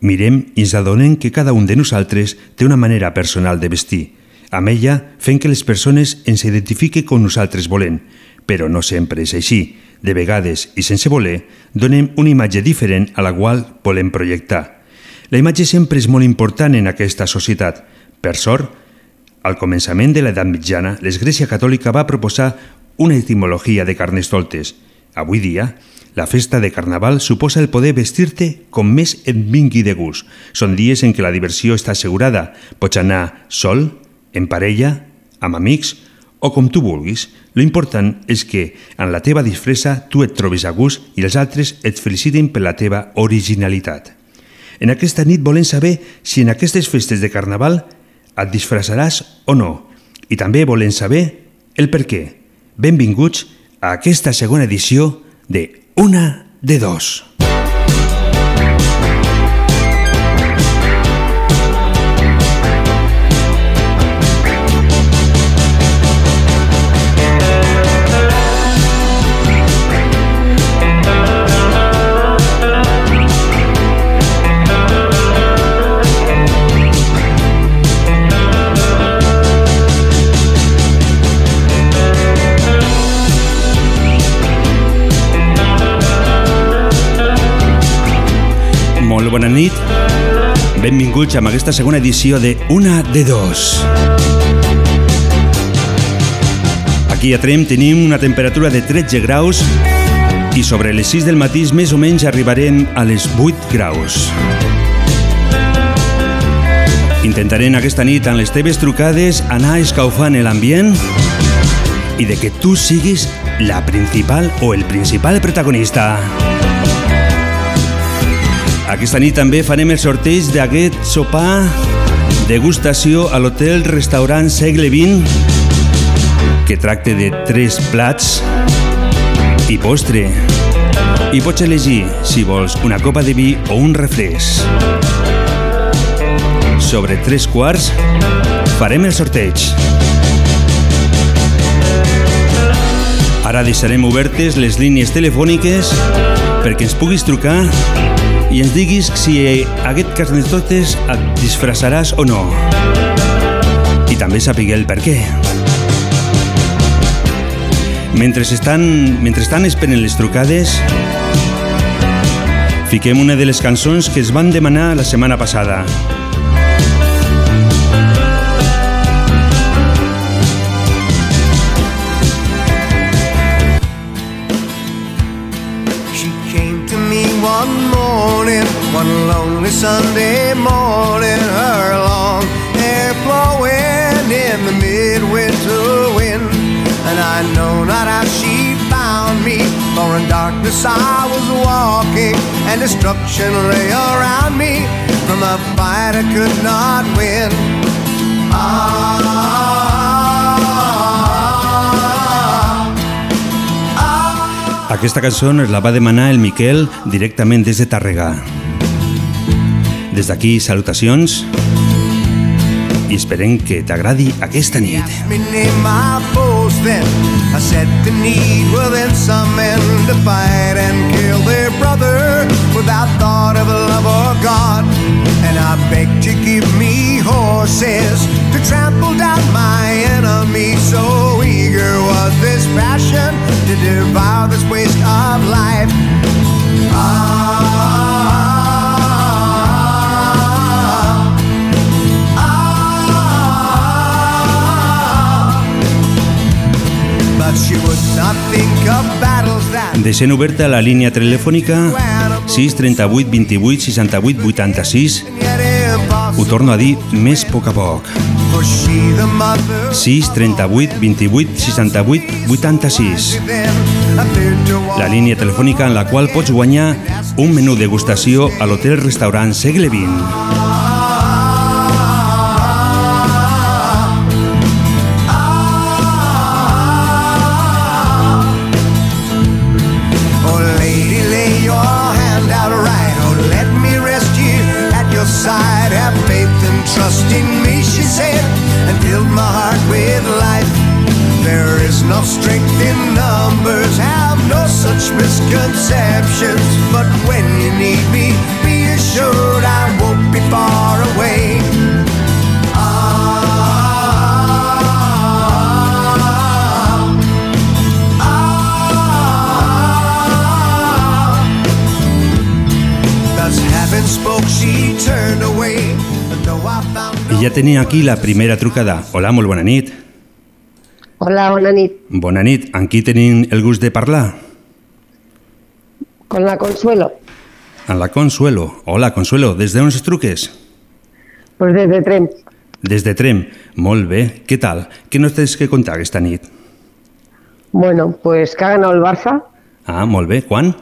mirem i ens adonem que cada un de nosaltres té una manera personal de vestir. Amb ella fent que les persones ens identifiquen com nosaltres volem, però no sempre és així de vegades i sense voler, donem una imatge diferent a la qual volem projectar. La imatge sempre és molt important en aquesta societat. Per sort, al començament de l'edat mitjana, l'Església Catòlica va proposar una etimologia de carnestoltes. Avui dia, la festa de Carnaval suposa el poder vestir-te com més et vingui de gust. Són dies en què la diversió està assegurada. Pots anar sol, en parella, amb amics o com tu vulguis. Lo important és que en la teva disfressa tu et trobis a gust i els altres et feliciten per la teva originalitat. En aquesta nit volem saber si en aquestes festes de Carnaval et disfressaràs o no. I també volem saber el per què. Benvinguts a aquesta segona edició de Una de Dos. Bona nit. Benvinguts a aquesta segona edició de Una de Dos. Aquí a Trem tenim una temperatura de 13 graus i sobre les 6 del matí més o menys arribarem a les 8 graus. Intentarem aquesta nit en les teves trucades anar escaufant l'ambient i de que tu siguis la principal o el principal protagonista. Aquesta nit també farem el sorteig d'aquest sopar degustació a l'hotel restaurant Segle XX que tracta de tres plats i postre. I pots elegir si vols una copa de vi o un refresc. Sobre tres quarts farem el sorteig. Ara deixarem obertes les línies telefòniques perquè ens puguis trucar i ens diguis si aquest carnestoltes et disfressaràs o no. I també sapigué el per què. Mentre estan, mentre estan esperant les trucades, fiquem una de les cançons que es van demanar la setmana passada. One lonely Sunday morning, her long hair blowing in the midwinter wind. And I know not how she found me, for in darkness I was walking, and destruction lay around me from a fight I could not win. Aquesta cançó la va demanar el Miquel directament des de. Des d'aquí, salutacions i esperem que t'agradi aquesta nit. I said the need to fight and kill their brother without thought of love or God. And I give me horses to trample down my enemy. So eager was this passion to devour this waste of life. Ah. Deixem oberta la línia telefònica 638 28 68 86 ho torno a dir més a poc. A poc 6 38 28 68 86 la línia telefònica en la qual pots guanyar un menú degustació a l'hotel restaurant Segle XX misconceptions. But when you need me, be assured I won't be far away. I ja tenia aquí la primera trucada. Hola, molt bona nit. Hola, bona nit. Bona nit. Amb qui tenim el gust de parlar? Con la Consuelo. Amb la Consuelo. Hola, Consuelo. Des d'on es truques? Pues desde Trem. Des de Trem. Molt bé. Què tal? Què nos tens que contar aquesta nit? Bueno, pues que ha ganado el Barça. Ah, molt bé. Quan?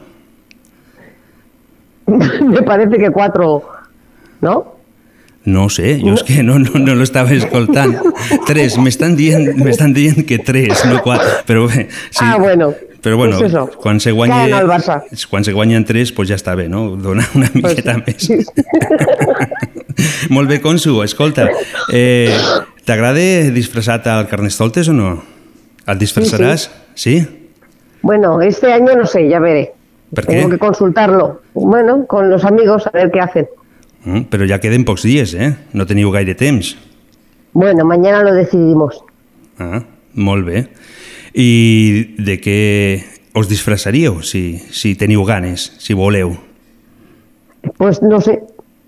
Me parece que cuatro, ¿no? No sé, jo és que no, no, no l'estava escoltant. Tres, m'estan dient, dient que tres, no quatre. Però bé, sí. Ah, bueno. Però bueno, Pues eso. quan se Barça. Quan se guanyen tres, pues ja està bé, no? Donar una Pues miqueta més. sí. Molt bé, Consu, escolta, eh, t'agrada disfressat al Carnestoltes o no? El disfressaràs? Sí? Bueno, este año no sé, ya veré. ¿Por qué? Tengo que consultarlo. Bueno, con los amigos a ver qué hacen. Mm, però ja queden pocs dies, eh? No teniu gaire temps. Bueno, mañana lo decidimos. Ah, molt bé. I de què us disfressaríeu, si, si teniu ganes, si voleu? Pues no sé,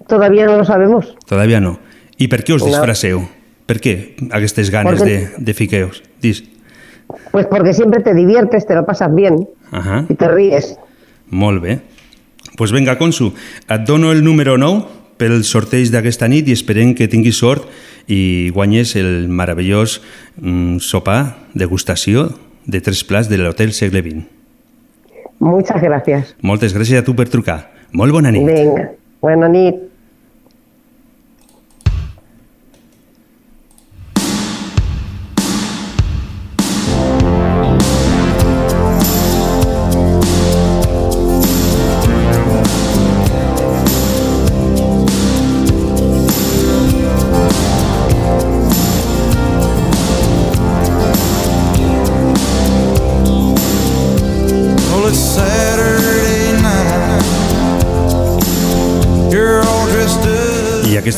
todavía no lo sabemos. Todavía no. I per què us No. disfresseu? Per què aquestes ganes de, Porque- de fiqueus? Dis. Pues porque siempre te diviertes, te lo pasas bien Ahà, y te ríes. molt bé. Pues vinga, Consu, et dono el número 9 pel sorteig d'aquesta nit i esperem que tinguis sort i guanyes el meravellós mm, sopar, degustació de tres plats de l'Hotel Segle XX. Muchas gracias. Moltes gràcies a tu per trucar. Molt bona nit. Venga, buena nit.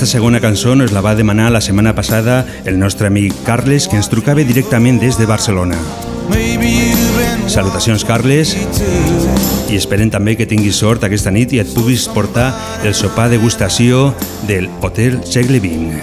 Aquesta segona cançó nos la va demanar la setmana passada el nostre amic Carles, que ens trucava directament des de Barcelona. Salutacions, Carles, i esperem també que tinguis sort aquesta nit i et puguis portar el sopar degustació del Hotel Segle XX.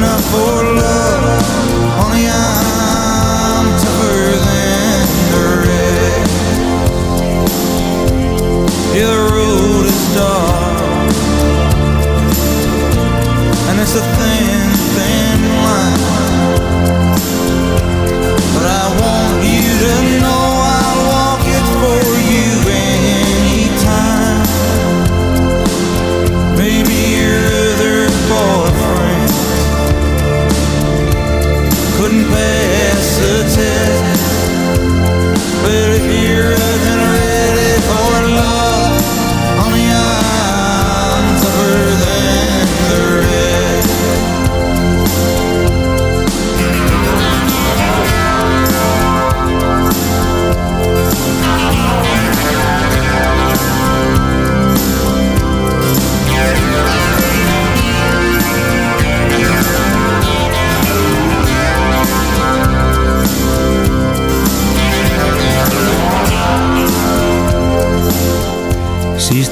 enough for love.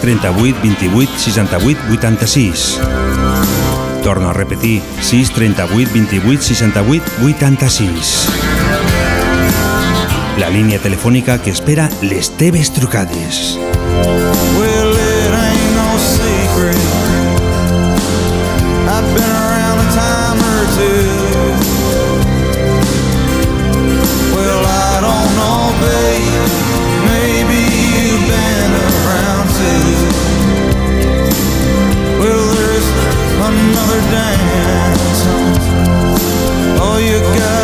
38 28 68 86. Torno a repetir, 6 38 28 68 86. La línia telefònica que espera les teves trucades. Well, girl.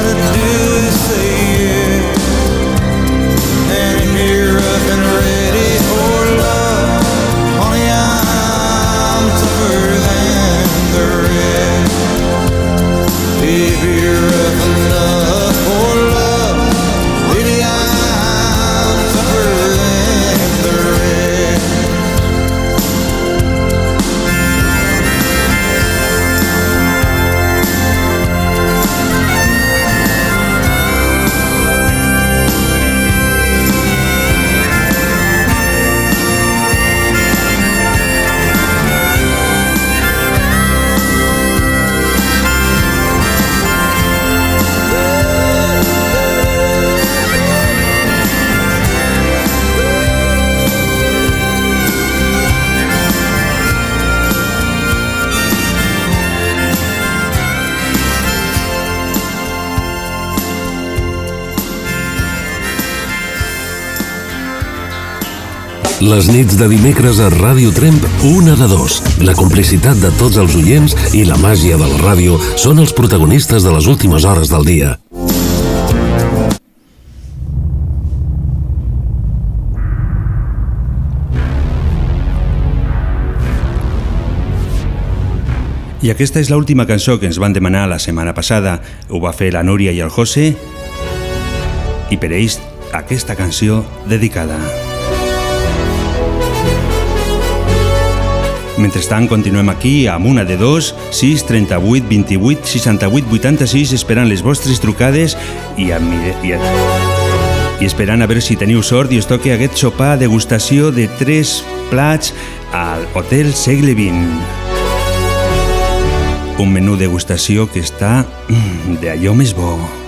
Les nits de dimecres a Ràdio Tremp, una de dos. La complicitat de tots els oients i la màgia de la ràdio són els protagonistes de les últimes hores del dia. I aquesta és l'última cançó que ens van demanar la setmana passada. Ho va fer la Núria i el José. I per ells, aquesta canció dedicada. Mentrestant, continuem aquí amb una de dos, 6, 38, 28, 68, 86, esperant les vostres trucades i, a, i, i esperant a veure si teniu sort i us toque aquest sopar degustació de tres plats al Hotel Segle XX. Un menú degustació que està mm, d'allò més bo.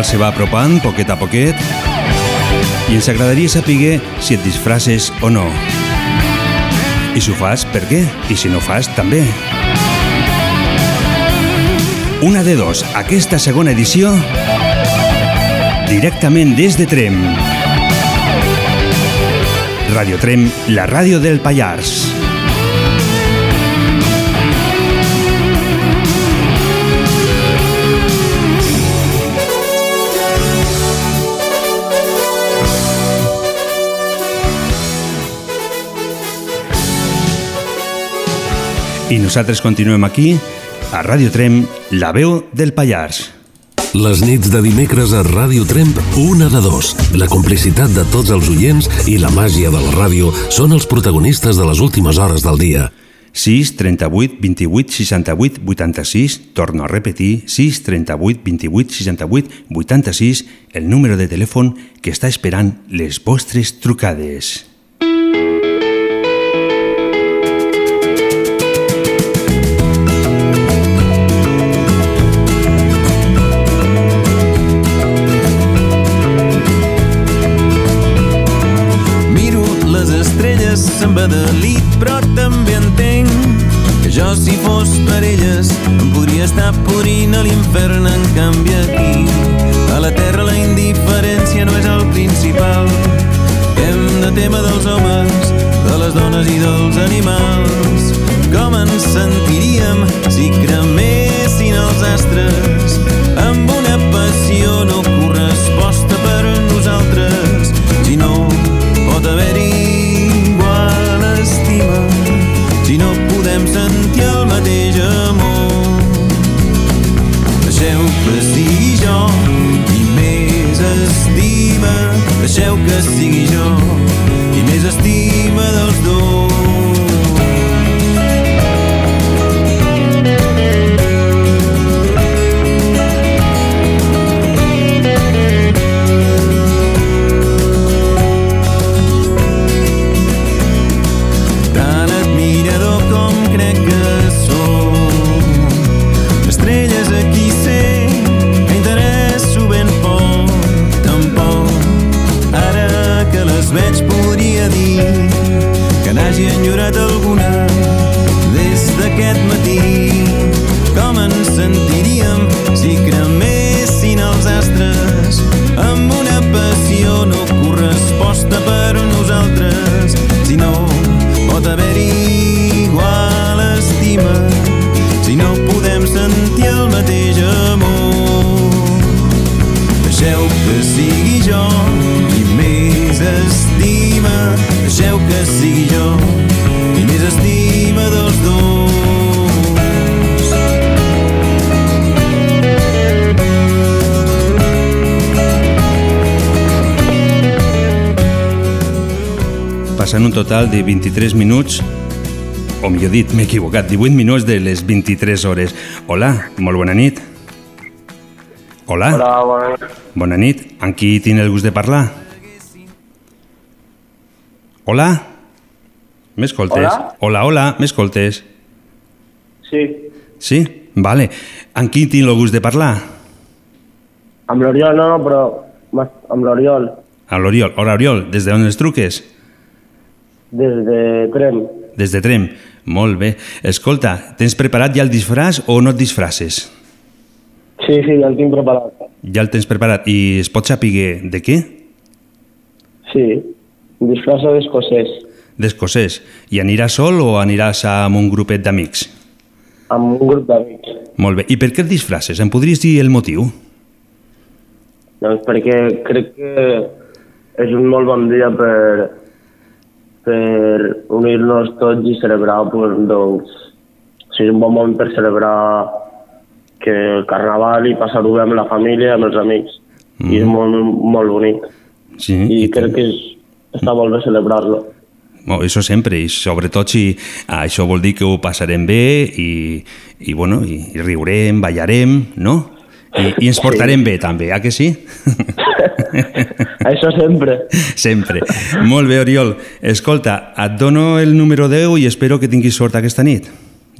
Carnaval se va apropant poquet a poquet i ens agradaria saber si et disfraces o no. I si ho fas, per què? I si no ho fas, també. Una de dos, aquesta segona edició directament des de Trem. Radio Trem, la ràdio del Pallars. I nosaltres continuem aquí, a Radio Trem, la veu del Pallars. Les nits de dimecres a Ràdio Tremp, una de dos. La complicitat de tots els oients i la màgia de la ràdio són els protagonistes de les últimes hores del dia. 6 38 28 68 86, torno a repetir, 6 38 28 68 86, el número de telèfon que està esperant les vostres trucades. L'infern. En canvi, aquí, a la terra, la indiferència no és el principal. Hem de tema dels homes, de les dones i dels animals. Com ens sentiríem si cremessin els astres amb una deixeu que sigui jo qui més estima dels dos. Un total de 23 minuts, o millor dit, m'he equivocat, 18 minuts de les 23 hores. Hola, molt bona nit. Hola. Hola, bona nit. Bona nit. Amb qui tinc el gust de parlar? Hola? M'escoltes? Hola? Hola, hola, m'escoltes? Sí, Sí? Vale. Amb qui tinc el gust de parlar? amb l'Oriol no, però amb l'Oriol, A l'Oriol. Hola, Oriol, des d'on els truques? Des de Trem. Des de Trem. Molt bé. Escolta, tens preparat ja el disfraç o no et disfraces? Sí, sí, ja el tinc preparat. Ja el tens preparat. I es pot saber de què? Sí, disfressa d'escocès, D'escocès. I aniràs sol o aniràs amb un grupet d'amics? amb un grup d'amics. Molt bé. I per què et disfraces? Em podries dir el motiu? Doncs perquè crec que és un molt bon dia per, per unir-nos tots i celebrar, pues, doncs, o sigui, un bon moment per celebrar que el carnaval i passar-ho bé amb la família, amb els amics. Mm. I és molt, molt bonic. Sí. I, i crec que és, està molt bé celebrar-lo. Bueno, això sempre, i sobretot si ah, això vol dir que ho passarem bé i, i, bueno, i, i riurem, ballarem, no? I, I ens portarem bé també, ah que sí? Això sempre. sempre. Molt bé, Oriol. Escolta, et dono el número 10 i espero que tinguis sort aquesta nit.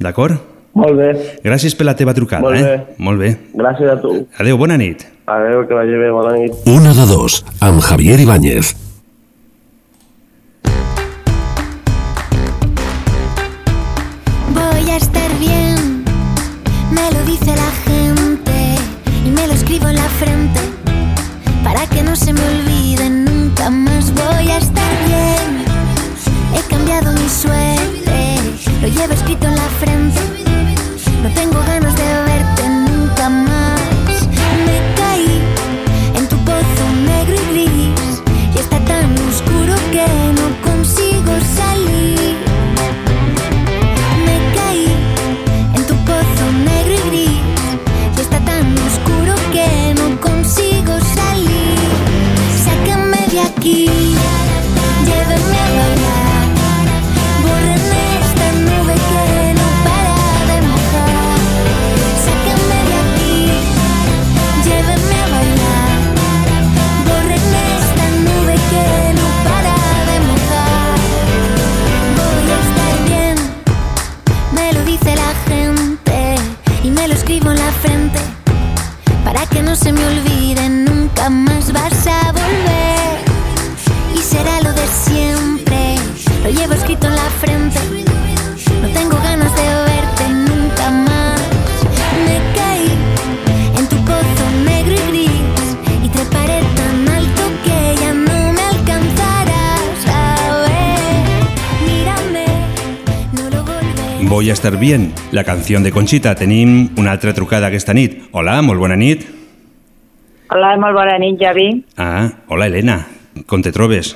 D'acord? Molt bé. Gràcies per la teva trucada, Molt eh? bé. Molt bé. Gràcies a tu. Adéu, bona nit. Adéu, que vagi bé, bona nit. Una de dos, amb Javier Ibáñez. Bien, la canció de Conxita. Tenim una altra trucada aquesta nit. Hola, molt bona nit. Hola, molt bona nit, Javi. Ah, hola, Helena. Com te trobes?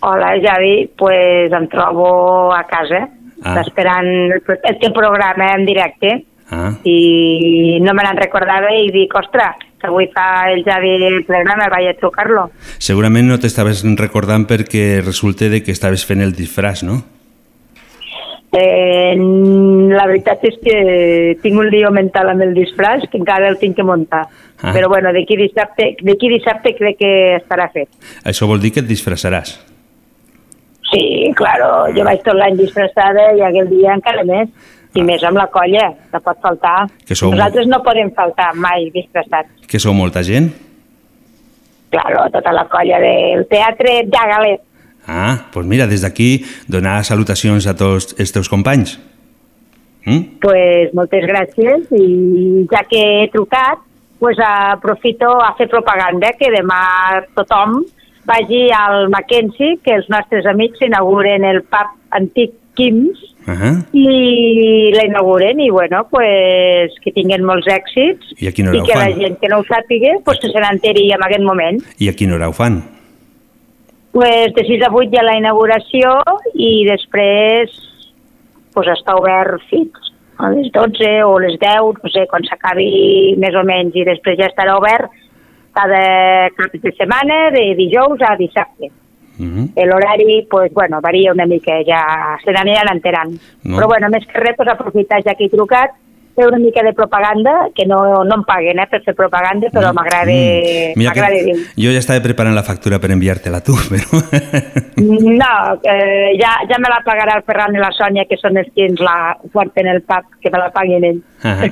Hola, Javi. Pues em trobo a casa, Ah. esperant el, teu programa en directe Ah, i no me n'en recordava i dic, ostres, que avui fa el Javi el programa, vaig a trucar-lo. segurament no t'estaves recordant perquè resulta de que estaves fent el disfraç, no? Eh, la veritat és que tinc un lío mental amb el disfraç que encara el tinc que muntar. Ah. Però bueno, d'aquí dissabte, dissabte crec que estarà fet. Això vol dir que et disfressaràs. Sí, claro, jo vaig tot l'any disfressada i aquell dia encara més. I més amb la colla, no pot faltar. Que sou Nosaltres no podem faltar mai disfressats. Que sou molta gent? Claro, tota la colla del teatre Llagalet. Ah, doncs mira, des d'aquí donar salutacions a tots els teus companys. Mm? Pues moltes gràcies i ja que he trucat, pues aprofito a fer propaganda que demà tothom vagi al Mackenzie, que els nostres amics inauguren el pub antic Kims Uh -huh. i la inauguren i bueno, pues, que tinguin molts èxits I a quina hora i ho que la fan? gent que no ho sàpiga pues, que se n'enteri en aquest moment. I a quina hora ho fan? Pues, de 6 a 8 hi ha la inauguració i després pues, està obert fins a les 12 o les 10, no sé, quan s'acabi més o menys, i després ja estarà obert cada cap de setmana, de dijous a dissabte. Uh -huh. L'horari, pues, bueno, varia una mica, ja se n'aniran enterant. No. Però bueno, més que res, pues, aprofitar ja que he trucat, fer una mica de propaganda, que no, no em paguen eh, per fer propaganda, però m'agrada Mm. Dir. jo ja estava preparant la factura per enviar-te-la tu, però... No, eh, ja, ja me la pagarà el Ferran i la Sònia, que són els que ens la porten el pub, que me la paguin ells. Ah.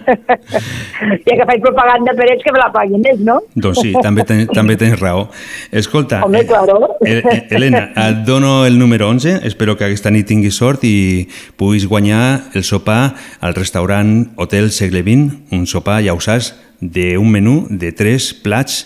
ja que faig propaganda per ells, que me la paguin ells, no? doncs sí, també, ten, també tens raó. Escolta, Home, claro. eh, eh, Helena, et dono el número 11, espero que aquesta nit tinguis sort i puguis guanyar el sopar al restaurant Hotel Segle XX, un sopar, ja ho saps, d'un menú de tres plats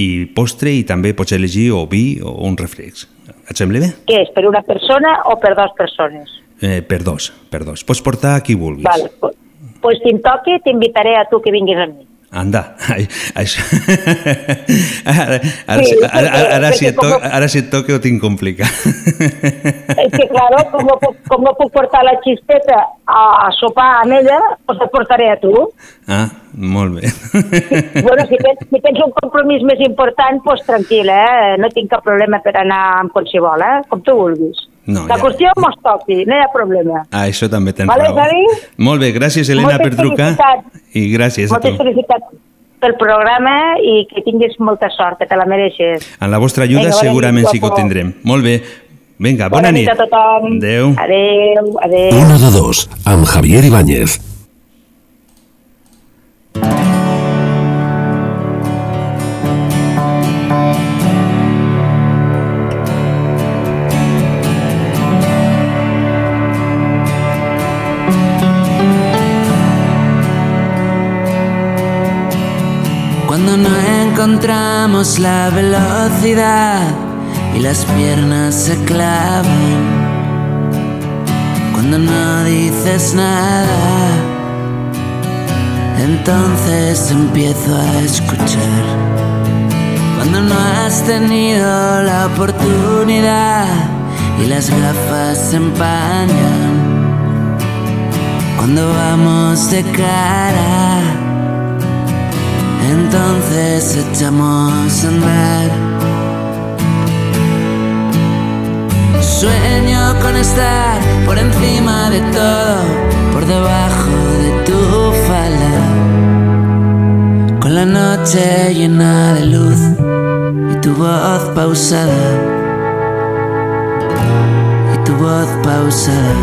i postre i també pots elegir o vi o un refrex. Et sembla bé? Què és, per una persona o per dues persones? Eh, per dos, per dos. Pots portar qui vulguis. Vale, pues, pues si em toqui, t'invitaré a tu que vinguis amb mi. Anda, ai, això... ara, ara, Sí, ara, ara, ara, si et to, com- ara si et toca ho tinc complicat. És que, claro, com no, puc, com no puc portar la xisteta a, a sopar amb ella, pues et portaré a tu. Ah, molt bé. Bueno, si tens, si tens un compromís més important, doncs tranquil, eh? No tinc cap problema per anar amb qualsevol, eh? Com tu vulguis. No, la ja. qüestió mos toqui, no hi ha problema. Ah, això també tens Vale, raó. Xavi? Molt bé, gràcies Helena Moltes per trucar. I gràcies a Moltes tu. felicitats pel programa i que tinguis molta sort, que te la mereixes. En la vostra ajuda Vinga, bona nit, segurament sí que ho tindrem. Molt bé, Vinga, bona, nit a tothom. Adéu. Adéu, adéu. Una de dos, amb Javier Ibáñez. Cuando no encontramos la velocidad y las piernas se clavan. Cuando no dices nada, entonces empiezo a escuchar. Cuando no has tenido la oportunidad y las gafas se empañan. Cuando vamos de cara entonces echamos a andar. Sueño con estar por encima de todo, por debajo con la noche llena de luz y tu voz pausada, y tu voz pausada.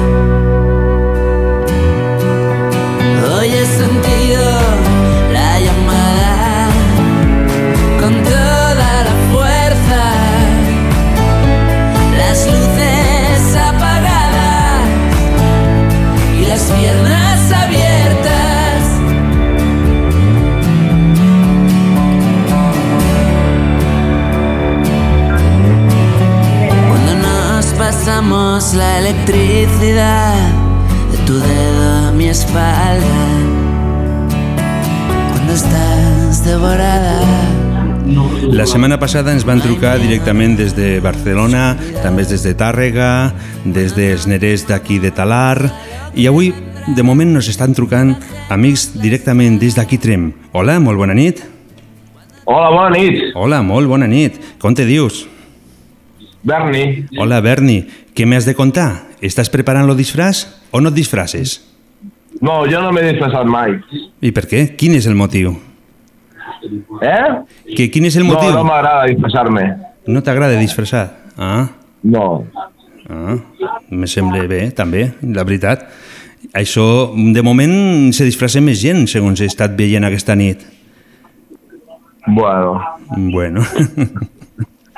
Hoy he sentido pasamos la electricidad de tu dedo a mi espalda. Cuando estás devorada. La setmana passada ens van trucar directament des de Barcelona, també des de Tàrrega, des dels Nerers d'aquí de Talar, i avui, de moment, nos estan trucant amics directament des d'aquí Trem. Hola, molt bona nit. Hola, bona nit. Hola, molt bona nit. Com te dius? Berni. Hola, Berni. Què m'has de contar? Estàs preparant lo disfraç o no et disfraces? No, jo no m'he disfressat mai. I per què? Quin és el motiu? Eh? Que, quin és el No, motiu? no m'agrada disfressar-me. No t'agrada disfressar? Ah, No. ah, me sembla bé, també, la veritat. Això, de moment, se disfressa més gent, segons he estat veient aquesta nit. Bueno, Bueno,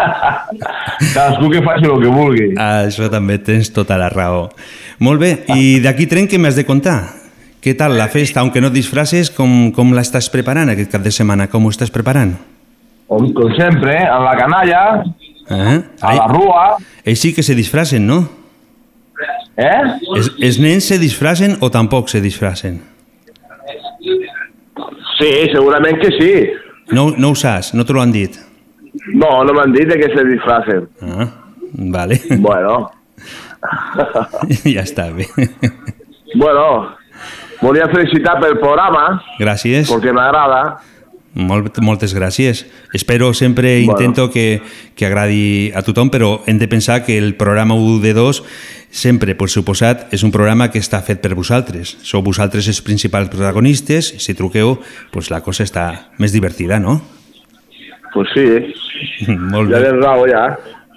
cadascú que faci el que vulgui. això també tens tota la raó. Molt bé, i d'aquí tren què m'has de contar? Què tal la festa, aunque no et disfraces, com, com l'estàs preparant aquest cap de setmana? Com ho estàs preparant? Com, com sempre, amb la canalla, Eh? a la rua, ells sí que se disfracen, no? eh? Els, els nens se disfracen o tampoc se disfracen? Sí, segurament que sí. No, no ho saps, no te l'han dit. No, no m'han dit de què se disfracen. Ah, vale. Bueno, ja està bé. bueno, volia felicitar pel programa, Gràcies. perquè m'agrada. Molt, moltes gràcies. Espero sempre, Bueno. intento que, que agradi a tothom, però hem de pensar que el programa 1 de 2 sempre, per suposat, és un programa que està fet per vosaltres. Sou vosaltres els principals protagonistes, si truqueu, pues la cosa està més divertida, no? Pues sí, Molt ja bé. tens raó ja.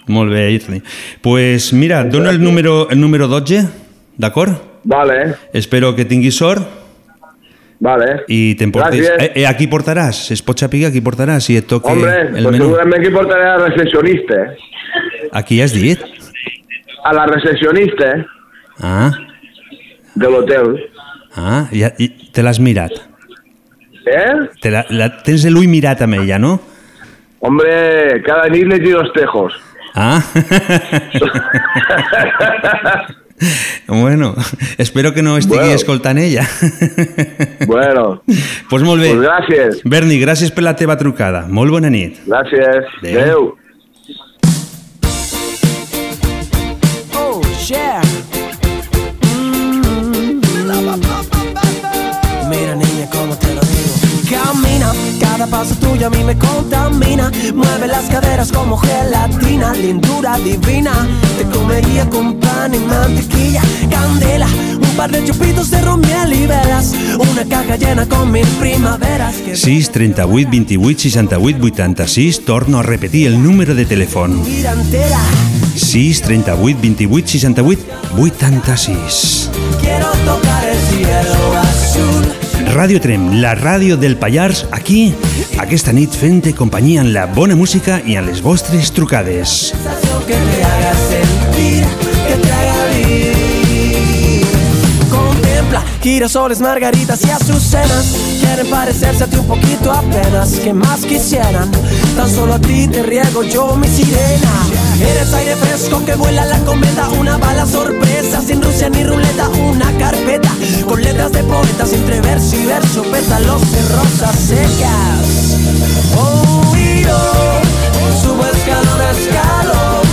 Molt bé, Irli. Pues mira, et dono el número, el número 12, d'acord? Vale, Espero que tinguis sort vale. i t'emportes... Eh, eh, a qui portaràs? Es pot saber a qui portaràs si et toca Hombre, el pues menú? segurament que portaré a la recepcionista. A qui has dit? A la recepcionista Ah, de l'hotel. ah ja, i te l'has mirat. Eh? Te la, la, tens l'ull mirat amb ella, no? Hombre, cada le tiro els tejos. Ah. bueno, espero que no estigui Bueno. escoltant ella. Bueno, pues molt bé. pues gràcies. Berni, gràcies per la teva trucada. Molt bona nit. Gràcies. Adéu. Adéu. Paso tuyo a mí me contamina. Mueve las caderas como gelatina, lindura divina. Te comería con pan y mantequilla, candela, un par de chupitos de romiel y velas, una caja llena con mil primaveras. Que 6 38 28 68 86 Torno a repetir el número de entera. 6 38 28 68 86 Quiero tocar Ràdio Trem, la ràdio del Pallars, aquí, aquesta nit fent companyia en la bona música i en les vostres trucades. que te haga sentir, que te haga. Contempla girasoles, margaritas y azucenas. Quieren parecerse a ti un poquito apenas. que más quisieran? Tan solo a ti te riego yo mi sirena. Eres aire fresco que vuela la cometa. Una bala sorpresa, sin Rusia ni ruleta. Una carpeta con letras de poetas entre verso y verso. Pétalos de rosas secas. Oh, y yo subo escalón a escalón.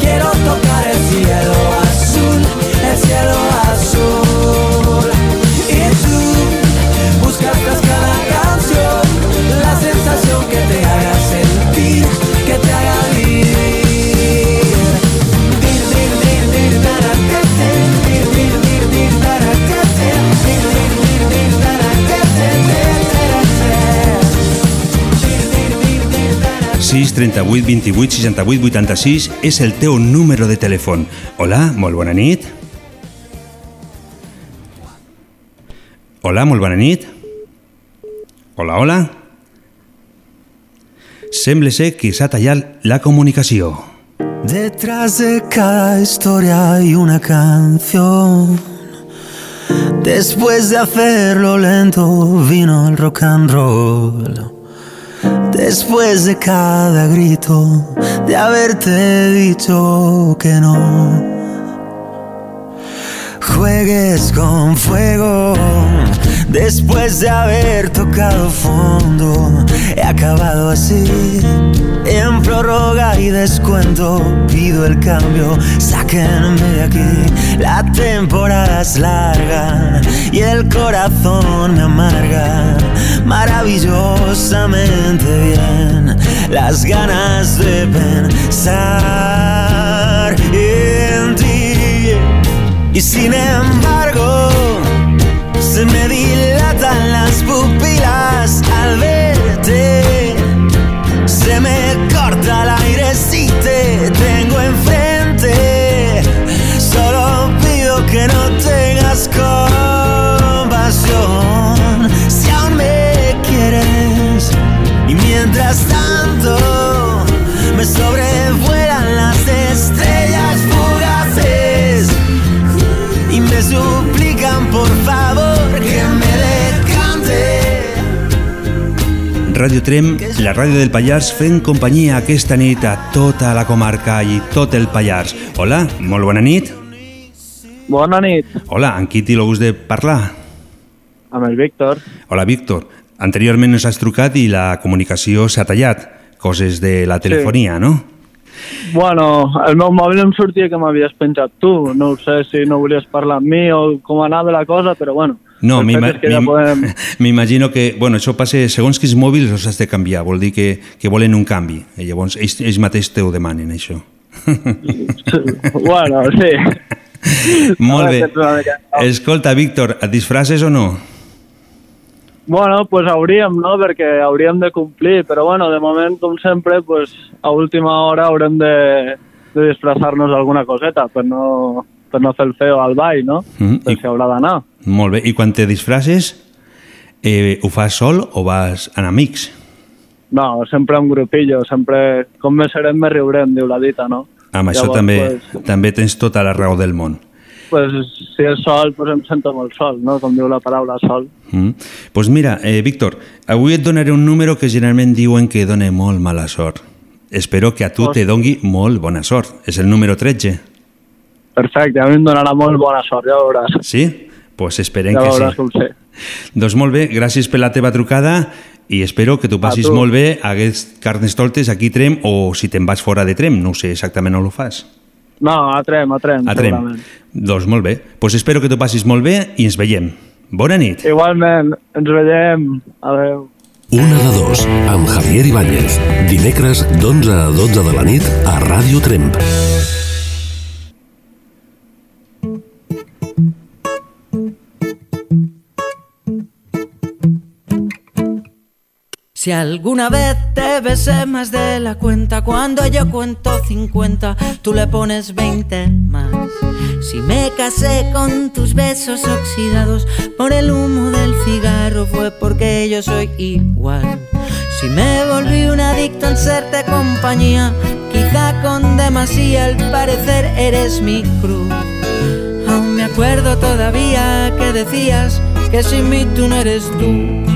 Quiero tocar el cielo azul, el cielo azul. 06 38 28 68 86 és el teu número de telèfon. Hola, molt bona nit. Hola, molt bona nit. Hola, hola. Sembla ser que s'ha tallat la comunicació. Detrás de cada historia hay una canción Después de hacerlo lento vino el rock and roll Después de cada grito de haberte dicho que no. Juegues con fuego. Después de haber tocado fondo, he acabado así. En prórroga y descuento, pido el cambio, sáquenme de aquí. La temporada es larga y el corazón me amarga maravillosamente bien. Las ganas de pensar en ti. Y sin embargo, se me dilatan las pupilas al verte. Se me corta el aire si te tengo enfrente. Solo pido que no tengas compasión. Si aún me quieres. Y mientras tanto, me sobrevuelan las estrellas fugaces. Y me suplican Ràdio Trem, la ràdio del Pallars, fent companyia aquesta nit a tota la comarca i tot el Pallars. Hola, molt bona nit. Bona nit, Hola, amb qui té gust de parlar? amb el Víctor. Hola, Víctor. Anteriorment ens has trucat i la comunicació s'ha tallat. Coses de la telefonia, no? Bueno, el meu mòbil em sortia que m'havies penjat tu. No sé si no volies parlar amb mi o com anava la cosa, però bueno. No, el fet m'ima- és que m'imagino que, bueno, això passa segons quins mòbils els has de canviar, vol dir que, que volen un canvi. I llavors ells, ells mateix te ho demanen, això. bueno, sí. Molt bé. Escolta, Víctor, et disfraces o no? Bueno, pues hauríem, no?, perquè hauríem de complir, però bueno, de moment, com sempre, pues, a última hora haurem de, de disfressar-nos alguna coseta per no, per no fer el feo al ball, no? Mm, Per si haurà d'anar. Molt bé. I quan te disfraces, eh, ho fas sol o vas en amics? No, sempre en grupillo, sempre... Com més serem, més riurem, diu la dita, no? Amb això Llavors, també, Pues, també tens tota la raó del món. pues, si és sol, pues em sento molt sol, no? Com diu la paraula sol. Mm. Pues mira, eh, Víctor, avui et donaré un número que generalment diuen que dona molt mala sort. Espero que a tu te dongui molt bona sort. És el número 13. Perfecte, a mi em donarà molt bona sort, ja veuràs. Sí? Pues esperem Ja que veuràs sí. com sé. Doncs molt bé, gràcies per la teva trucada i espero que tu passis tu. molt bé a aquests carnestoltes aquí a Trem o si te'n vas fora de Trem, no ho sé exactament on ho fas. No, a Trem, a Trem, A Trem. Doncs molt bé. Pues espero que tu passis molt bé i ens veiem. Bona nit. Igualment, ens veiem. Adéu. Una de dos, amb Javier Ibáñez. Dimecres d'11 a 12 de la nit a Ràdio Tremp. Si alguna vez te besé más de la cuenta, cuando yo cuento 50, tú le pones 20 más. Si me casé con tus besos oxidados por el humo del cigarro, fue porque yo soy igual. Si me volví un adicto en serte compañía, quizá con demasía al parecer eres mi cruz. Aún me acuerdo todavía que decías que sin mí tú no eres tú.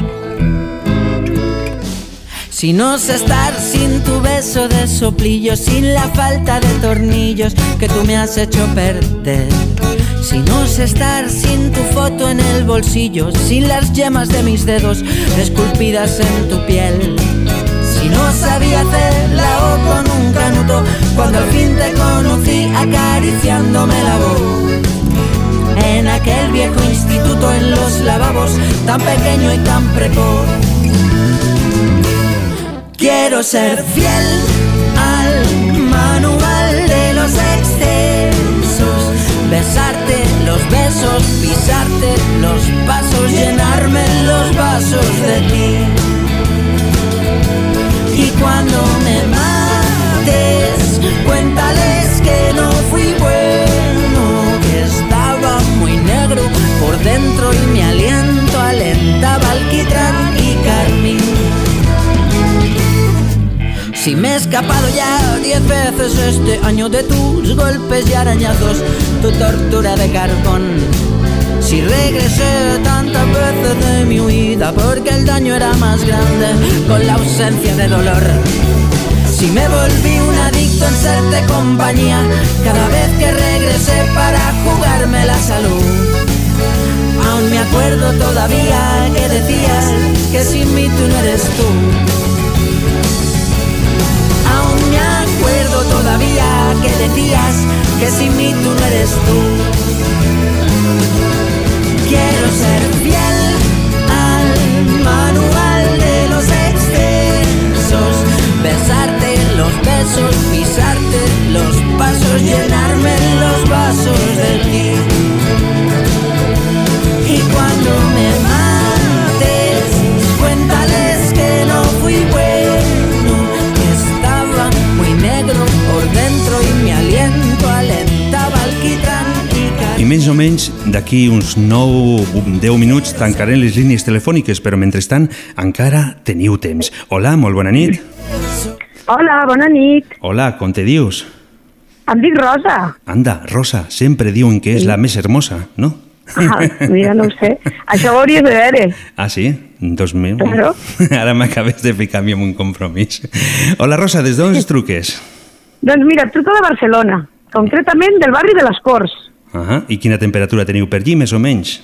Si no sé estar sin tu beso de soplillo, sin la falta de tornillos que tú me has hecho perder. Si no sé estar sin tu foto en el bolsillo, sin las yemas de mis dedos esculpidas en tu piel. Si no sabía hacer la O con un canuto, cuando al fin te conocí acariciándome la voz. En aquel viejo instituto en los lavabos, tan pequeño y tan precoz. Quiero ser fiel al manual de los excesos, besarte los besos, pisarte los pasos, llenarme los vasos de ti. Y cuando me mates, cuéntales que no fui bueno, que estaba muy negro por dentro y mi aliento alentaba alquitrán Si me he escapado ya diez veces este año de tus golpes y arañazos, tu tortura de carbón. Si regresé tantas veces de mi huida porque el daño era más grande con la ausencia de dolor. Si me volví un adicto en serte compañía cada vez que regresé para jugarme la salud. Aún me acuerdo todavía que decías que sin mí tú no eres tú. Todavía que decías que sin mí tú no eres tú. Quiero ser fiel al manual de los excesos, besarte los besos, pisarte los pasos, llenarme los vasos d'aquí uns 9-10 minuts tancarem les línies telefòniques, però mentrestant encara teniu temps. Hola, molt bona nit. Hola, bona nit. Hola, com te dius? Em dic Rosa. Anda, Rosa, sempre diuen que és la més hermosa, no? Ah, mira, no sé. Això ho hauries de veure. Ah, sí? Dos mil. Claro. Ara m'acabes de ficar mi en un compromís. Hola, Rosa, des d'on ens truques? Doncs mira, truco de Barcelona, concretament del barri de les Corts. Ah, I quina temperatura teniu per allí, més o menys?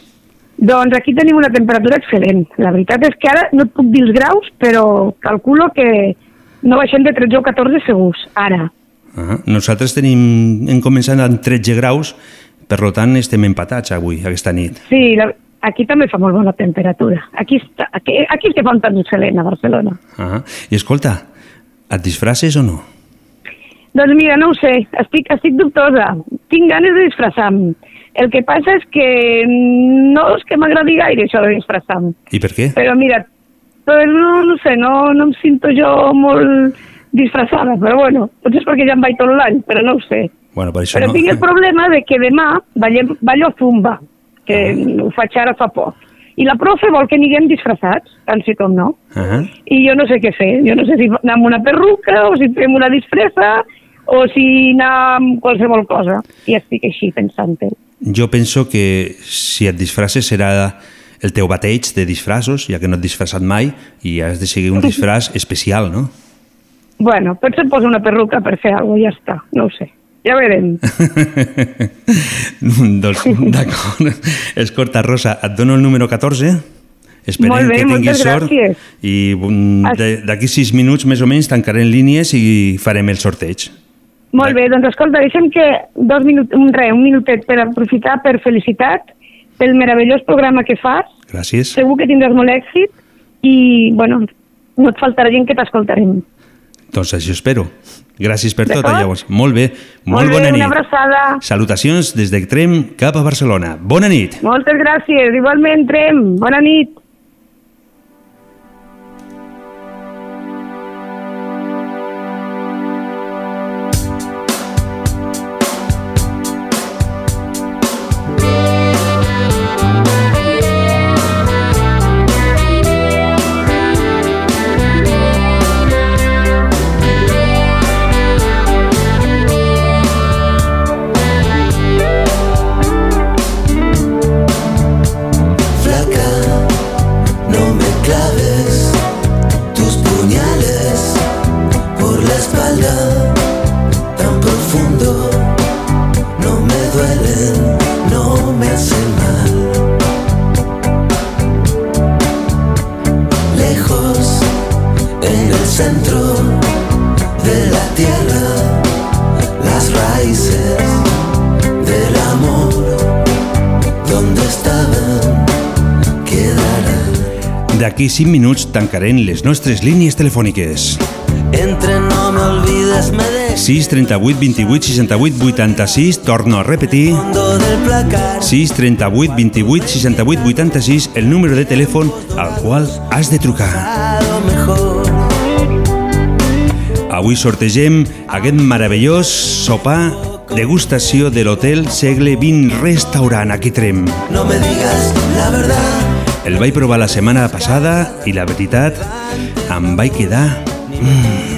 Doncs aquí tenim una temperatura excel·lent. La veritat és que ara no et puc dir els graus, però calculo que no baixem de 13 o 14 segurs, ara. Ah, nosaltres tenim, hem començat amb 13 graus, per tant estem empatats avui, aquesta nit. Sí, la, aquí també fa molt bona temperatura. Aquí, està, aquí, aquí és que fa un tant excel·lent, a Barcelona. Ah, I escolta, et disfraces o no? Doncs mira, no ho sé, estic, estic dubtosa. Tinc ganes de disfressar-me. El que passa és que no és que m'agradi gaire això de disfressar-me. I per què? Però mira, pues no, no sé, no, no em sinto jo molt disfressada, però bueno, potser és perquè ja em vaig tot l'any, però no ho sé. Bueno, per això Però no. tinc el problema de que demà ballem, ballo zumba, que ho faig ara fa poc. I la profe vol que aniguem disfressats, tant sí com no. Ah, I jo no sé què fer. Jo no sé si anar amb una perruca o si fem una disfressa o si anar amb qualsevol cosa. I estic així pensant-ho. jo penso que si et disfraces serà el teu bateig de disfraços, ja que no et disfressat mai, i has de seguir un disfraç especial, no? Bueno, potser em poso una perruca per fer alguna cosa, ja està. No ho sé. Ja veurem. doncs, d'acord. Escolta, Rosa, et dono el número 14. Esperem Molt bé, que tinguis sort gràcies. i mm, de- d'aquí sis minuts més o menys tancarem línies i farem el sorteig. Molt bé, doncs escolta, deixa'm que dos minuts, un re, un minutet per aprofitar per felicitat pel meravellós programa que fas. Gràcies. Segur que tindràs molt èxit i, bueno, no et faltarà gent que t'escoltarem. Doncs això espero. Gràcies per tot, llavors. Molt bé, molt, Molt bé, bona nit. una abraçada. Salutacions des de Trem cap a Barcelona. Bona nit. Moltes gràcies, igualment, Trem. Bona nit. D'aquí 5 minuts tancarem les nostres línies telefòniques. Entre no me olvides, me dejo 6 38 28 68 86, torno a repetir. del placar. 6 38 28 68 86, el número de telèfon al qual has de trucar. Avui sortegem aquest meravellós sopar degustació de l'hotel Segle XX Restaurant a Trem. no me digas la verdad. El vaig provar la setmana passada i la veritat em vaig quedar... Mm,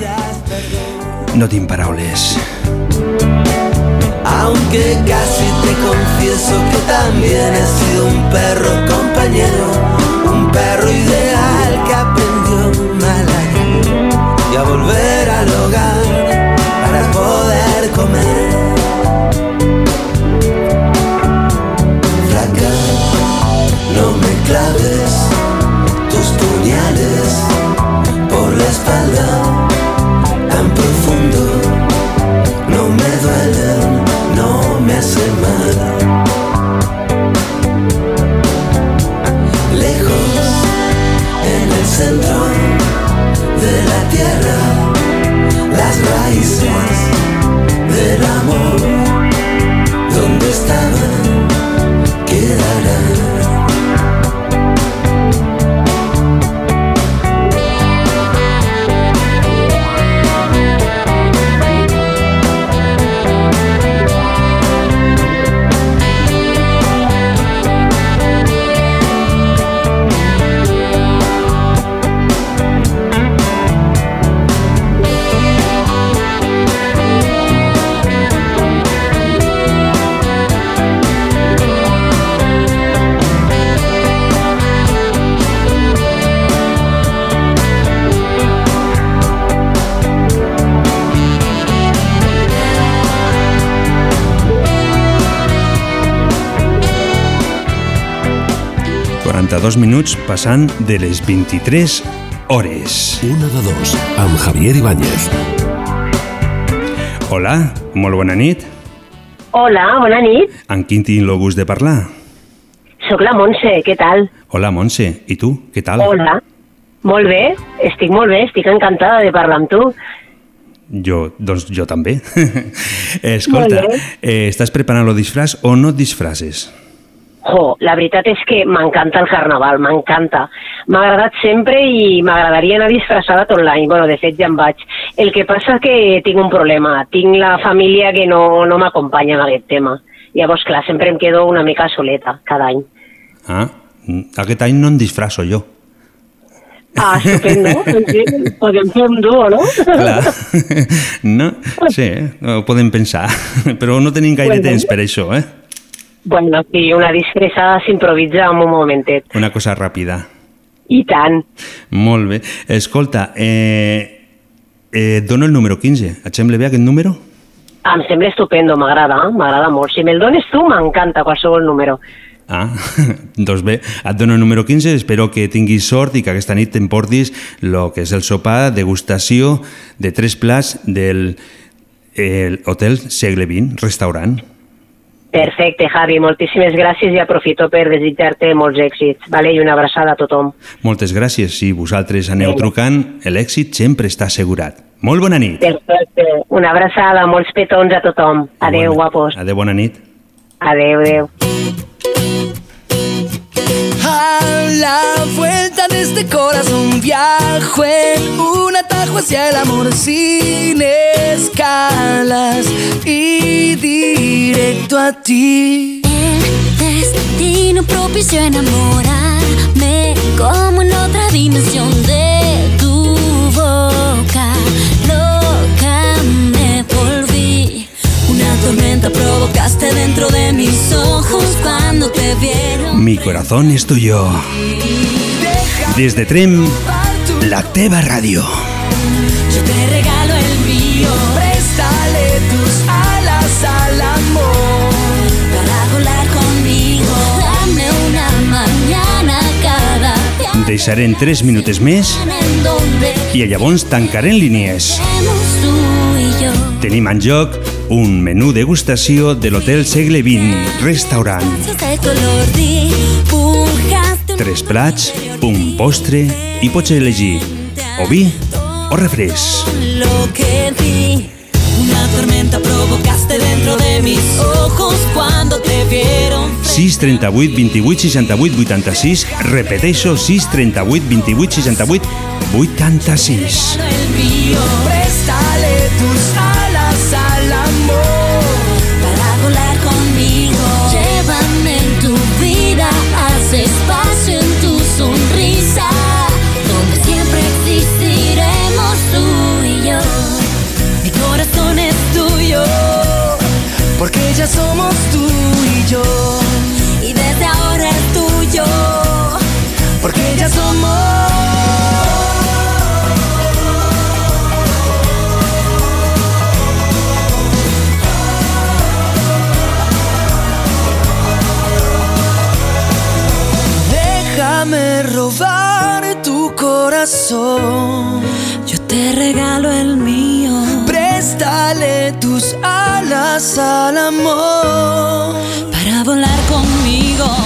no tinc paraules. Aunque casi te confieso que también he sido un perro compañero, un perro ideal que aprendió mal y a volver al hogar para poder comer. No 52 minuts passant de les 23 hores. Una de dos, amb Javier Ibáñez. Hola, molt bona nit. Hola, bona nit. Amb quin tinc el gust de parlar? Soc la Montse, què tal? Hola, Montse. I tu, què tal? Hola. Molt bé, estic molt bé, estic encantada de parlar amb tu. Jo, doncs jo també. Escolta, eh, estàs preparant el disfraç o no et disfraces? Jo, la veritat és que m'encanta el carnaval, m'encanta. M'ha agradat sempre i m'agradaria anar disfressada tot l'any. Bueno, de fet ja em vaig. El que passa que tinc un problema. Tinc la família que no, no m'acompanya en aquest tema. Llavors, clar, sempre em quedo una mica soleta cada any. Ah, mm, aquest any no em disfrasso jo. Ah, estupendo. Sí, podem fer un duo, no? Clar. No? Sí, ho podem pensar. Però no tenim gaire temps per això, eh? Bueno, sí, una disfressa s'improvisa en un momentet. Una cosa ràpida. I tant. Molt bé. Escolta, eh, eh, dono el número 15. Et sembla bé aquest número? Em sembla estupendo, m'agrada, m'agrada molt. Si me'l dones tu, m'encanta qualsevol número. Ah, doncs bé, et dono el número 15, espero que tinguis sort i que aquesta nit t'emportis el que és el sopar, degustació de tres plats del el Hotel Segle XX, restaurant. Perfecte, Javi, moltíssimes gràcies i aprofito per desitjar-te molts èxits, vale? i una abraçada a tothom. Moltes gràcies, si vosaltres aneu trucant, l'èxit sempre està assegurat. Molt bona nit. Perfecte, una abraçada, molts petons a tothom. Adeu, guapos. Adéu, bona nit. Adeu, adeu. A la vuelta de este corazón viajo en un atajo hacia el amor sin escalas y directo a ti. El destino propició enamorarme como en otra dimensión de tu boca. Loca me volví. Una tormenta provocaste dentro de mis ojos cuando te vieron. Mi corazón es tuyo. Des de Trem, la teva ràdio. Yo te regalo el mío. Préstale tus alas al amor. Para volar conmigo, dame una mañana cada día Deixarem 3 minuts més i llavors tancarem línies. Tenim en joc un menú degustació de l'Hotel Segle XX, restaurant. Tres plats, un postre i pots elegir o vi o refresc. Lo que di, una tormenta provocaste dentro de mis ojos cuando te vieron. 6 38 28 68 86 repeteixo 6 38 28 68 86 somos tú y yo. Y desde ahora es tuyo, porque ya somos. Déjame robar tu corazón. Yo te regalo el mío. Préstale tus alas al amor. Para volar conmigo.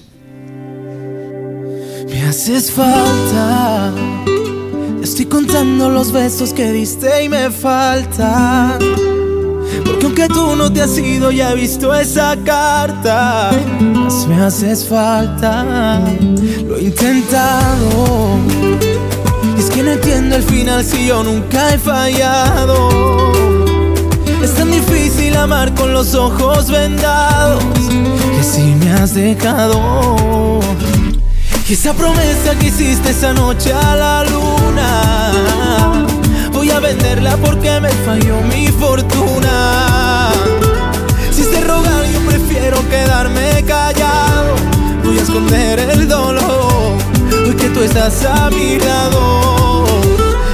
Me haces falta. Estoy contando los besos que diste y me faltan. Porque aunque tú no te has ido, ya he visto esa carta. Me haces falta. Lo he intentado. Y es que no entiendo el final si yo nunca he fallado. Es tan difícil amar con los ojos vendados. Que si me has dejado. Y esa promesa que hiciste esa noche a la luna Voy a venderla porque me falló mi fortuna. Si se rogar yo prefiero quedarme callado. Voy a esconder el dolor Hoy que tú estás a mi lado.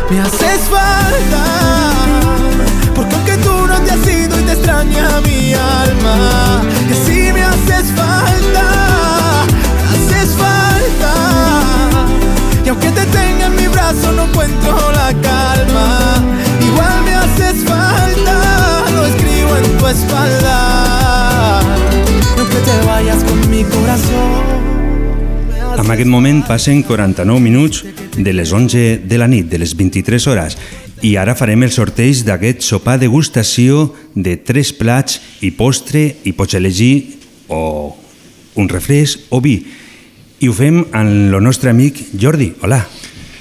Me haces falta Porque aunque tú no te has ido y te extraña mi alma Que si me haces falta y aunque te tenga en mi brazo no encuentro la calma. Igual me haces falta, lo escribo en tu espalda. Y aunque te vayas con mi corazón En aquest moment passen 49 minuts de les 11 de la nit, de les 23 hores, i ara farem el sorteig d'aquest sopar degustació de tres plats i postre i pots elegir o un refresc o vi. I ho fem amb el nostre amic Jordi. Hola.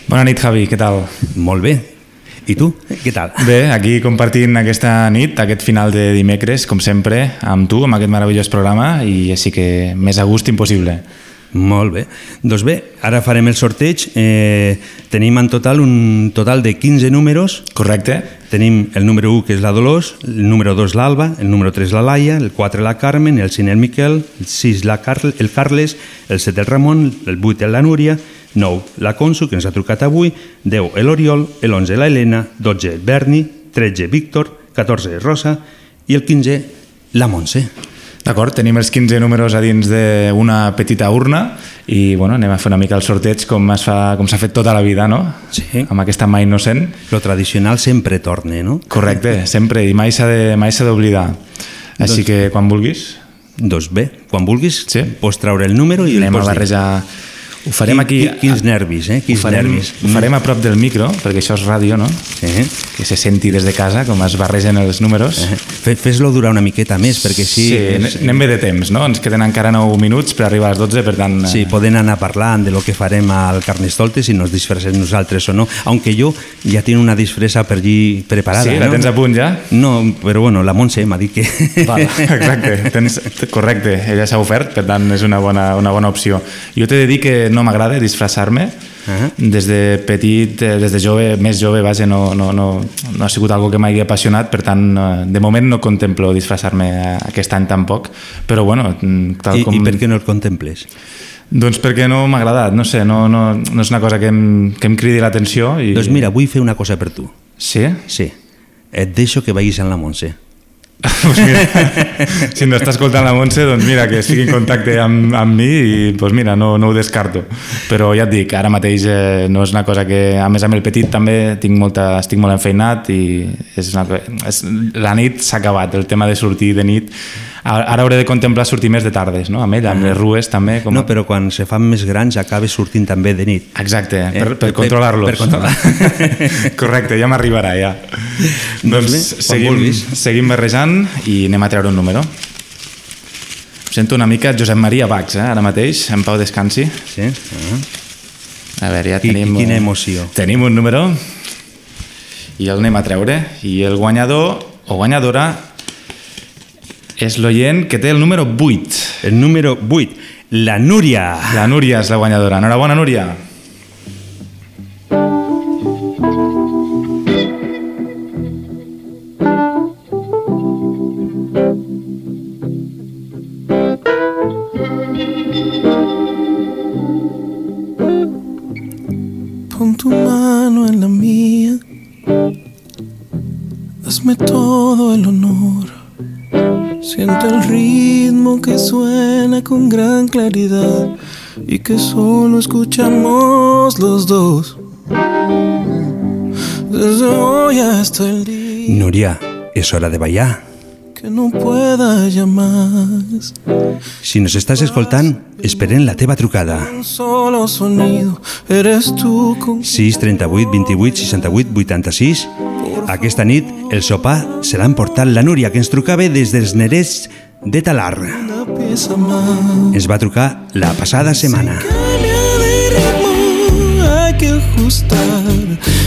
Bona nit, Javi, què tal? Molt bé. I tu, què tal? Bé, aquí compartint aquesta nit, aquest final de dimecres, com sempre, amb tu, amb aquest meravellós programa, i així que més a gust impossible. Molt bé. Doncs bé, ara farem el sorteig. Eh, tenim en total un total de 15 números. Correcte. Tenim el número 1, que és la Dolors, el número 2, l'Alba, el número 3, la Laia, el 4, la Carmen, el 5, el Miquel, el 6, la Carl, el Carles, el 7, el Ramon, el 8, la Núria, 9, la Consu, que ens ha trucat avui, 10, l'Oriol, l'11, la Helena, 12, el Berni, 13, Víctor, 14, Rosa i el 15, la Montse. D'acord, tenim els 15 números a dins d'una petita urna i bueno, anem a fer una mica el sorteig com es fa com s'ha fet tota la vida, no? Sí. Amb aquesta mà innocent. Lo tradicional sempre torne, no? Correcte, sempre, i mai s'ha de- mai s'ha d'oblidar. Així Doncs- que quan vulguis... Doncs bé, quan vulguis sí. pots traure el número i el Anem a pots dir. Ho farem aquí... Qui- Quins nervis, eh? Ho Quins farem, nervis. ho farem a prop del micro, perquè això és ràdio, no? Sí. Que se senti des de casa, com es barregen els números. Fe- Fes-lo durar una miqueta més, perquè així... Sí, és- anem bé de temps, no? Ens queden encara 9 minuts per arribar a les 12, per tant... eh, Sí, poden anar parlant de lo que farem al Carnestoltes, si nos disfressem nosaltres o no, aunque jo ja tinc una disfressa per allí preparada. Sí, la no? tens a punt ja? No, però bueno, la Montse m'ha dit que... Val, exacte, tens, correcte, ella s'ha ofert, per tant és una bona, una bona opció. Jo t'he de dir que no m'agrada disfressar-me, Ah. des de petit, eh, des de jove, més jove, vaja, no, no, no, no ha sigut algo que m'hagi apassionat, per tant, eh, de moment no contemplo disfressar-me aquest any tampoc, però bueno, mm, tal I, com... I per què no el contemples? Doncs perquè no m'ha agradat, no sé, no, no, no és una cosa que em, que em cridi l'atenció. I... Doncs mira, vull fer una cosa per tu. Sí? Sí. Et deixo que vagis amb la Montse. Pues mira, si no està escoltant la Montse, doncs mira, que estigui en contacte amb, amb mi i doncs mira, no, no ho descarto. Però ja et dic, ara mateix eh, no és una cosa que, a més amb el petit també tinc molta, estic molt enfeinat i és una, és, la nit s'ha acabat, el tema de sortir de nit. Ara ara hauré de contemplar sortir més de tardes, no? Amb ell, amb les rues també. Com... No, però quan se fan més grans acabes sortint també de nit. Exacte, Eh, per, per per- controlar-los. per controlar. Correcte, ja m'arribarà, ja. Doncs doncs bé, seguim, vulguis. seguim barrejant i anem a treure un número. Em Sento una mica Josep Maria Bax, eh, ara mateix, en Pau Descansi. Sí? Ah. A veure, ja tenim... quina un- emoció. Tenim un número i el anem a treure. I el guanyador o guanyadora és l'oient que té el número 8. El número 8, la Núria. La Núria és la guanyadora. Enhorabona, Núria. Y que solo escuchamos los dos. Desde hoy hasta el día Núria, és hora de ballar. que no pueda más. Si nos estàs escoltant, esperem la teva trucada. Un solo sonido, eres tú con 6 38 28 68 86 Aquesta nit el sopar se l'ha emportat la Núria que ens trucava des dels Nerets de Talar. Ens va trucar la passada setmana. que ajustar.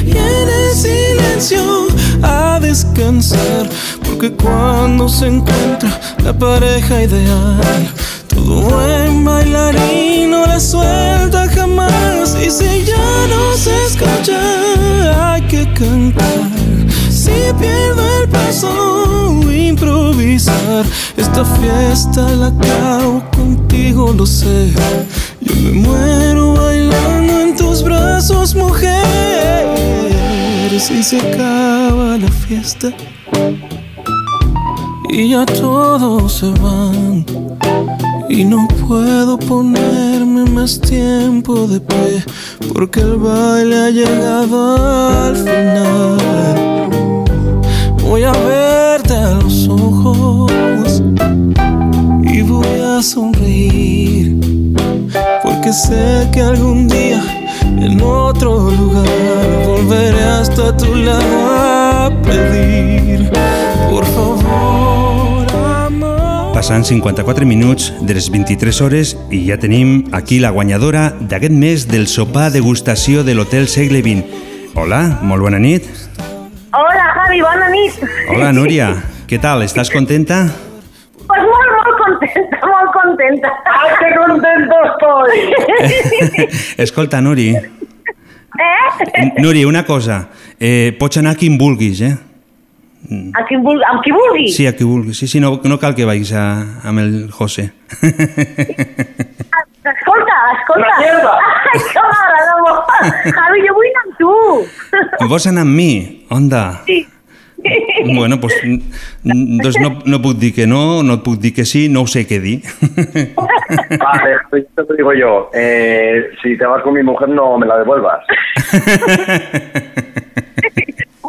Y en el silencio a descansar. Porque cuando se encuentra la pareja ideal todo buen bailarín no la suelta jamás. Y si ya no se escucha hay que cantar si pierdo el paso improvisar esta fiesta la acabo contigo lo sé yo me muero bailando en tus brazos, mujer. Si se acaba la fiesta y ya todos se van. Y no puedo ponerme más tiempo de pie porque el baile ha llegado al final. Voy a verte a los ojos y voy a sonreír porque sé que algún día en otro lugar volveré hasta tu lado a pedir por favor amor Passant 54 minuts de les 23 hores i ja tenim aquí la guanyadora d'aquest mes del sopar degustació de l'Hotel Segle XX. Hola, molt bona nit. Hola, Javi, bona nit. Hola, Núria. Què tal? Estàs contenta? Pues molt, molt contenta, molt contenta. ¡Ay, qué contento estoy! Escolta, Nuri, eh? Nuri, una cosa. Eh, pots anar a qui em vulguis, eh? A qui, vul amb qui vulgui. Sí, a qui vulguis. Sí, sí, no, no cal que vagis a, amb el José. Escolta, escolta. Ai, que m'agrada molt. Javi, jo vull anar amb tu. Vols anar amb mi? Onda? Sí. Bueno, pues, doncs no, no puc dir que no, no et puc dir que sí, no sé què dir. Vale, pues esto te digo yo. Eh, si te vas con mi mujer, no me la devuelvas.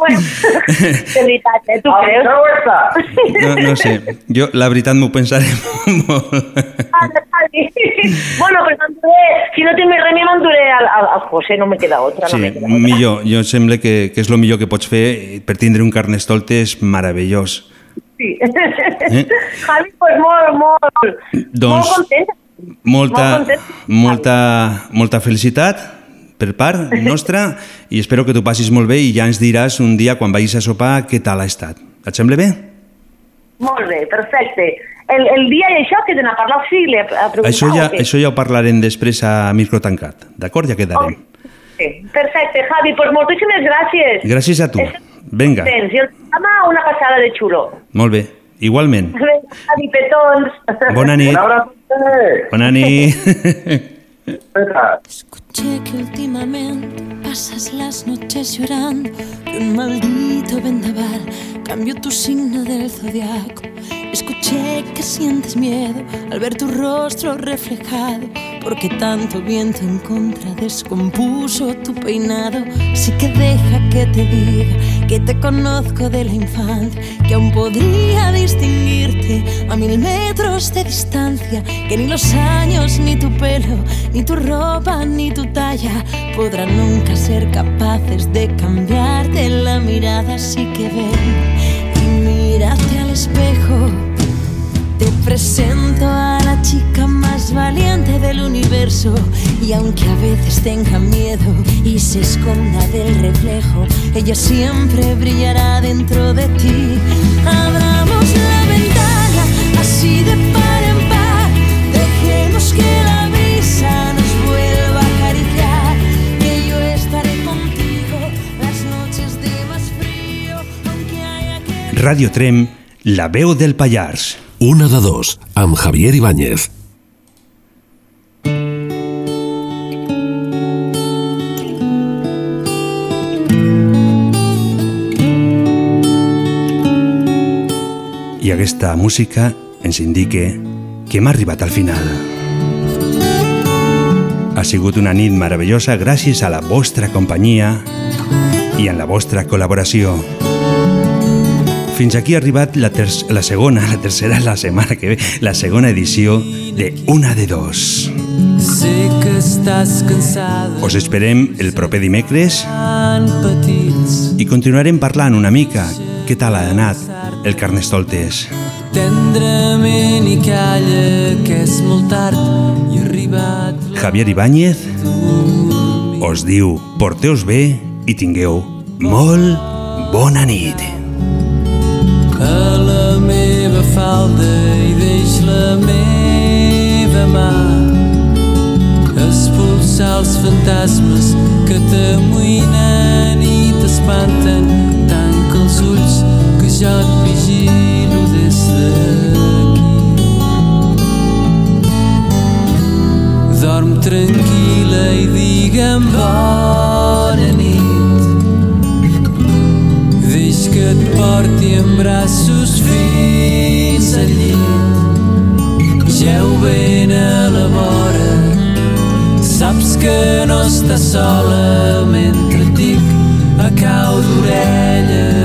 De veritat, eh? Tu creus? No, no sé, jo la veritat m'ho pensaré molt. Ah, bueno, pues m'enduré, si no tinc més remei m'enduré al, al, al José, no me queda otra. Sí, no me queda otra. millor. Jo em sembla que, que és el millor que pots fer per tindre un carnestoltes meravellós. Sí. Eh? Javi, pues molt, molt, Doncs- molt contenta. Molta, Molt contenta. molta, molta felicitat per part nostra i espero que t'ho passis molt bé i ja ens diràs un dia quan vagis a sopar què tal ha estat. Et sembla bé? Molt bé, perfecte. El, el dia i això que d'anar a parlar sí, li a preguntar. Això ja, això ja ho parlarem després a micro tancat. D'acord? Ja quedarem. Sí. Perfecte, Javi, pues moltíssimes gràcies. Gràcies a tu. Vinga, Tens, i el programa una passada de xulo. molt bé. Igualment. Javi, petons. Bona nit. Un abrazo. Bona nit. Escuché que últimamente pasas las noches llorando que un maldito vendaval cambió tu signo del zodiaco. Escuché que sientes miedo al ver tu rostro reflejado, porque tanto viento en contra descompuso tu peinado. Así que deja que te diga que te conozco de la infancia, que aún podría distinguirte a mil metros de distancia, que ni los años, ni tu pelo, ni tu ropa, ni tu talla podrán nunca ser capaces de cambiarte la mirada. Así que ven y mírate espejo. Te presento a la chica más valiente del universo y aunque a veces tenga miedo y se esconda del reflejo, ella siempre brillará dentro de ti. Abramos la ventana así de par en par, dejemos que la brisa nos vuelva a acariciar, que yo estaré contigo las noches de más frío, aunque haya que Radio Trem, la veu del Pallars. Una de dos, amb Javier Ibáñez. I aquesta música ens indica que hem arribat al final. Ha sigut una nit meravellosa gràcies a la vostra companyia i en la vostra col·laboració. Fins aquí ha arribat la, ter la segona, la tercera la setmana que ve, la segona edició de Una de Dos. Sé que estàs cansada Us esperem el proper dimecres i continuarem parlant una mica què tal ha anat el Carnestoltes. tendrament i calla que és molt tard i arribat Javier Ibáñez us diu porteu-vos bé i tingueu molt bona nit. A la meva falda i deix la meva mà. Expulsar els fantasmes que t'amoïnen i t'espanten tanca els ulls que jo et vigilo des d'aquí. Dorm tranquil·la i digue'm bona nit et porti en braços fins al llit. Geu ben a la vora, saps que no estàs sola mentre et dic a cau d'orella